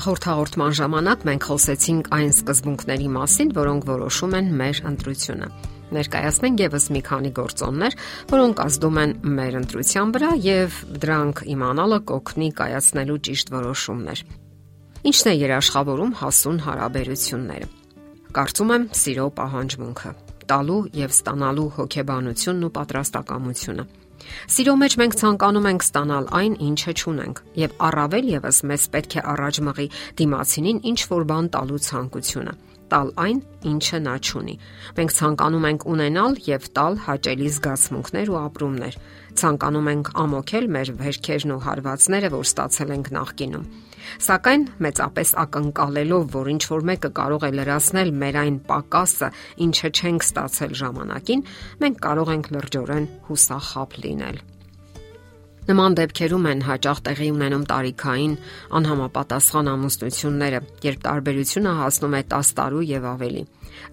Նախորդ հաղորդման ժամանակ մենք խոսեցինք այն սկզբունքների մասին, որոնք որոշում են մեր ընտրությունը։ Ներկայացնենք եւս մի քանի գործոններ, որոնք ազդում են մեր ընտրության վրա եւ դրանք իմանալը կօգնի կայացնելու ճիշտ որոշումներ։ Ինչն է երաշխավորում հասուն հարաբերությունները։ Կարծում եմ, սիրո պահանջմունքը, տալու եւ ստանալու հոգեբանությունն ու պատրաստակամությունը Սիրո մեջ մենք ցանկանում ենք ստանալ այն, ինչը չունենք, եւ առավել եւս մեզ պետք է առաջ մղի դիմացինին ինչ որ բան տալու ցանկությունը տալ այն, ինչը նա ճունի։ Մենք ցանկանում ենք ունենալ եւ տալ հաճելի զգացմունքներ ու ապրումներ։ Ցանկանում ենք ամոքել մեր վերքերն ու հարվածները, որ ստացել ենք նախկինում։ Սակայն մեծապես ակնկալելով, որ ինչ որ մեկը կարող է լրացնել մեր այն պակասը, ինչը չենք ստացել ժամանակին, մենք կարող ենք լրջորեն հուսախապ լինել։ Նման դեպքերում են հաճախ տեղի ունենում տարիքային անհամապատասխան ամուսնությունները, երբ տարբերությունը հասնում է 10 տարու եւ ավելի։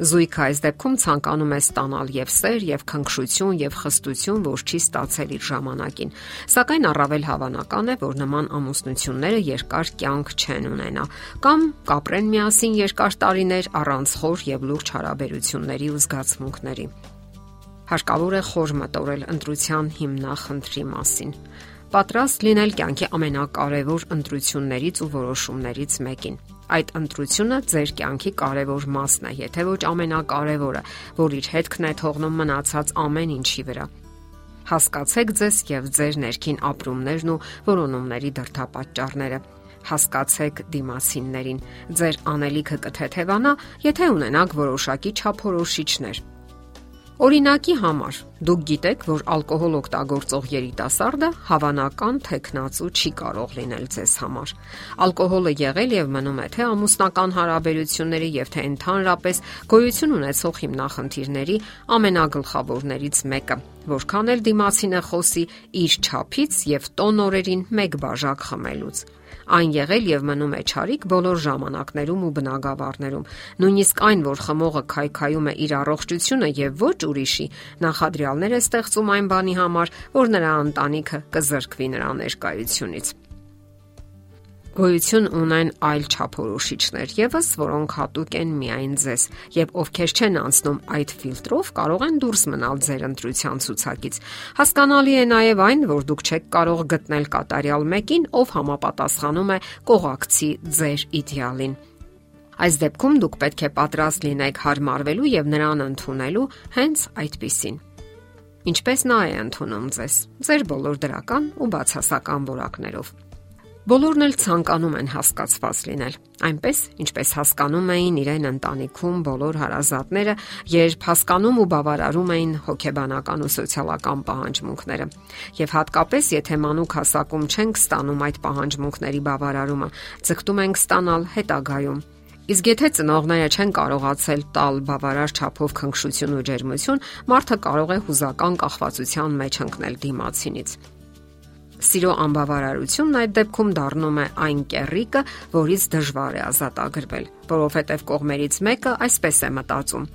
Զույգը այս դեպքում ցանկանում է ստանալ եւ սեր, եւ քնքշություն, եւ խստություն, որ չի ստացել իր ժամանակին։ Սակայն առավել հավանական է, որ նման ամուսնությունները երկար կյանք չեն ունենա, կամ կապրեն միասին երկար տարիներ առանց խոր եւ լուրջ հարաբերությունների ու զգացմունքների հարկավոր է խոր մտորել ընտրության հիմնախնդրի մասին։ Պատրաստ լինել կյանքի ամենակարևոր ընտրություններից ու որոշումներից մեկին։ Այդ ընտրությունը ձեր կյանքի կարևոր մասն է, եթե ոչ ամենակարևորը, որ իր հետքն է թողնում մնացած ամեն ինչի վրա։ Հասկացեք ձեզ եւ ձեր ներքին ապրումներն ու որոնումների դրդապատճառները հասկացեք դիմասիններին։ Ձեր անելիքը կթեթևանա, եթե ունենաք որոշակի չափորոշիչներ Օրինակի համար դուք գիտեք, որ ալկոհոլ օգտագործող երիտասարդը հավանական տեխնացու չի կարող լինել ձեզ համար։ Ալկոհոլը եղել եւ մնում է թե ամուսնական հարաբերությունների եւ թե ընդհանրապես գոյություն ունեցող հիմնախնդիրների ամենագլխավորներից մեկը, որքան էլ դիմացինը խոսի իր ճափից եւ տոնորերին մեկ բաժակ խմելուց այն եղել եւ մնում է ճարիք բոլոր ժամանակներում ու բնագավառներում։ Նույնիսկ այն, որ խմողը քայքայում է իր առողջությունը եւ ոչ ուրիշի, նախադրյալներ է ստեղծում այն բանի համար, որ նրա ընտանիքը կզրկվի նրա ներկայությունից գոյություն ունեն այլ չափորոշիչներ եւս, որոնք հատուկ են միայն ձեզ, եւ ովքեր չեն անցնում այդ ֆիլտրով, կարող են դուրս մնալ ձեր ընտրության ցուցակից։ Հասկանալի է նաեւ այն, որ դուք չեք կարող գտնել կատարյալ մեկին, ով համապատասխանում է կողակցի ձեր իդեալին։ Այս դեպքում դուք պետք է պատրաստ լինեք հարմարվելու եւ նրան ընդունելու հենց այդպիսին։ Ինչպես նա է ընդունում ձեզ։ Ձեր բոլոր դրական ու բացասական որակներով։ Բոլորն էլ ցանկանում են հասկացված լինել, այնպես ինչպես հասկանում էին իրեն ընտանիքում բոլոր հարազատները, երբ հասկանում ու բավարարում էին հոգեբանական ու սոցիալական պահանջմունքները։ Եվ հատկապես, եթե մանուկ հասակում չենք ստանում այդ պահանջմունքների բավարարումը, ձգտում ենք ստանալ հետագայում Իսկ եթե ծնողները չեն կարողացել տալ բավարար չափով քնքշություն ու ջերմություն, մարդը կարող է հուզական կախվածության մեջ ընկնել դիմացինից։ Սիրո անբավարարությունն այդ դեպքում դառնում է այն կեռիկը, որից դժվար է ազատագրվել, որովհետև կողմերից մեկը այսպես է մտածում.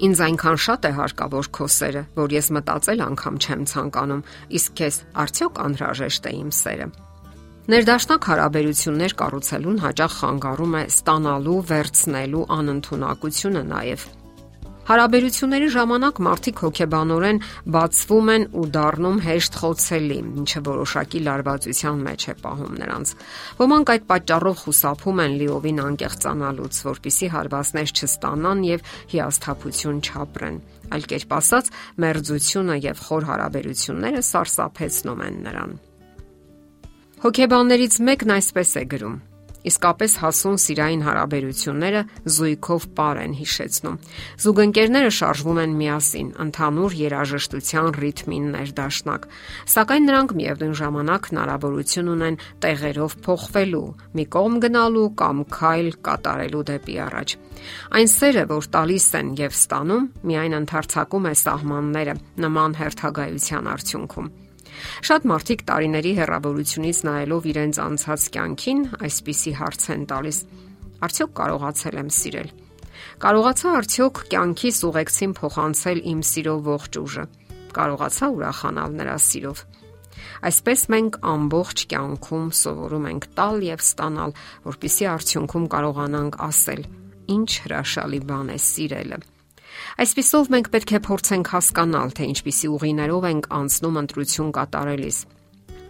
Ինձ այնքան շատ է հարկավոր քո սերը, որ ես մտածել անգամ չեմ ցանկանում, իսկ քեզ արդյոք անհրաժեշտ է իմ սերը։ Ներդաշնակ հարաբերություններ կառուցելուն հաճախ խանգարում է ստանալու, վերցնելու անընդունակությունը նաև Հարաբերությունների ժամանակ մարդիկ հոգեբանորեն բացվում են ու դառնում հեշտ խոցելի, ինչը որոշակի լարվածության մեջ է պահում նրանց։ Ոմանք այդ պատճառով խուսափում են լիովին անկեղծանալուց, որpիսի հարվածներ չստանան եւ հիասթափություն չապրեն։ Այլ կերպ ասած, մերձությունը եւ խոր հարաբերությունները սարսափեցնում են նրան։ Հոգեբաններից մեկն այսպես է գրում. Իսկապես հասուն սիրային հարաբերությունները զույգով պար են հիշեցնում։ Զուգընկերները շարժվում են միասին, ընդհանուր երաժշտության ռիթմին ներդաշնակ, սակայն նրանք միևնույն ժամանակ հնարավորություն ունեն տեղերով փոխվելու, մի կողմ գնալու կամ քայլ կատարելու դեպի առաջ։ Այն սերը, որ տալիս են եւ ստանում, միայն ընդարձակում է սահմանները նման հերթագայության արդյունքում։ Շատ մարդիկ տարիների հեռավորությունից նայելով իրենց անցած կյանքին այսպիսի հարց են տալիս. Արդյոք կարողացել եմ սիրել։ Կարողացա արդյոք կյանքիս ուղեկցին փոխանցել իմ սիրո ողջ ուժը։ Կարողացա ուրախանալ նրա սիրով։ Այսպես մենք ամբողջ կյանքում սովորում ենք տալ եւ ստանալ, որpիսի արդյունքում կարողանանք ասել. ինչ հրաշալի բան է սիրելը։ Այսպիսով մենք պետք է փորձենք հասկանալ, թե ինչպիսի ուղիներով ենք անցնում ընտրություն կատարելիս։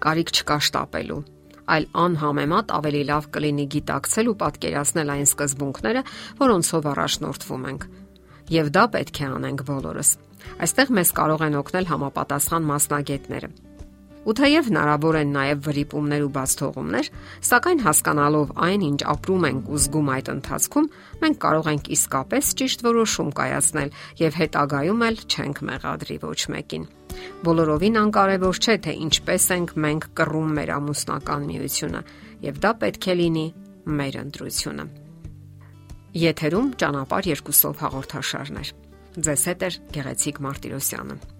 Կարիք չկա շտապելու այլ անհամեմատ ավելի լավ կլինի գիտակցել ու պատկերացնել այն սկզբունքները, որոնցով առաջնորդվում ենք։ Եվ դա պետք է անենք բոլորս։ Այստեղ մեզ կարող են օգնել համապատասխան մասնագետները Ու թեև հնարավոր են նաև վրիպումներ ու բացթողումներ, սակայն հասկանալով այն, ինչ ապրում ենք ու զգում այդ ընթացքում, մենք կարող ենք իսկապես ճիշտ որոշում կայացնել եւ հետագայում էլ չենք մեղադրի ոչ մեկին։ Բոլորովին անկարևոր չէ, թե ինչպես ենք մենք կռում մեր ամուսնական միությունը, եւ դա պետք է լինի մեր ընտրությունը։ Եթերում ճանապար երկուսով հաղորդաշարներ։ Ձեզ հետ է Գեղեցիկ Մարտիրոսյանը։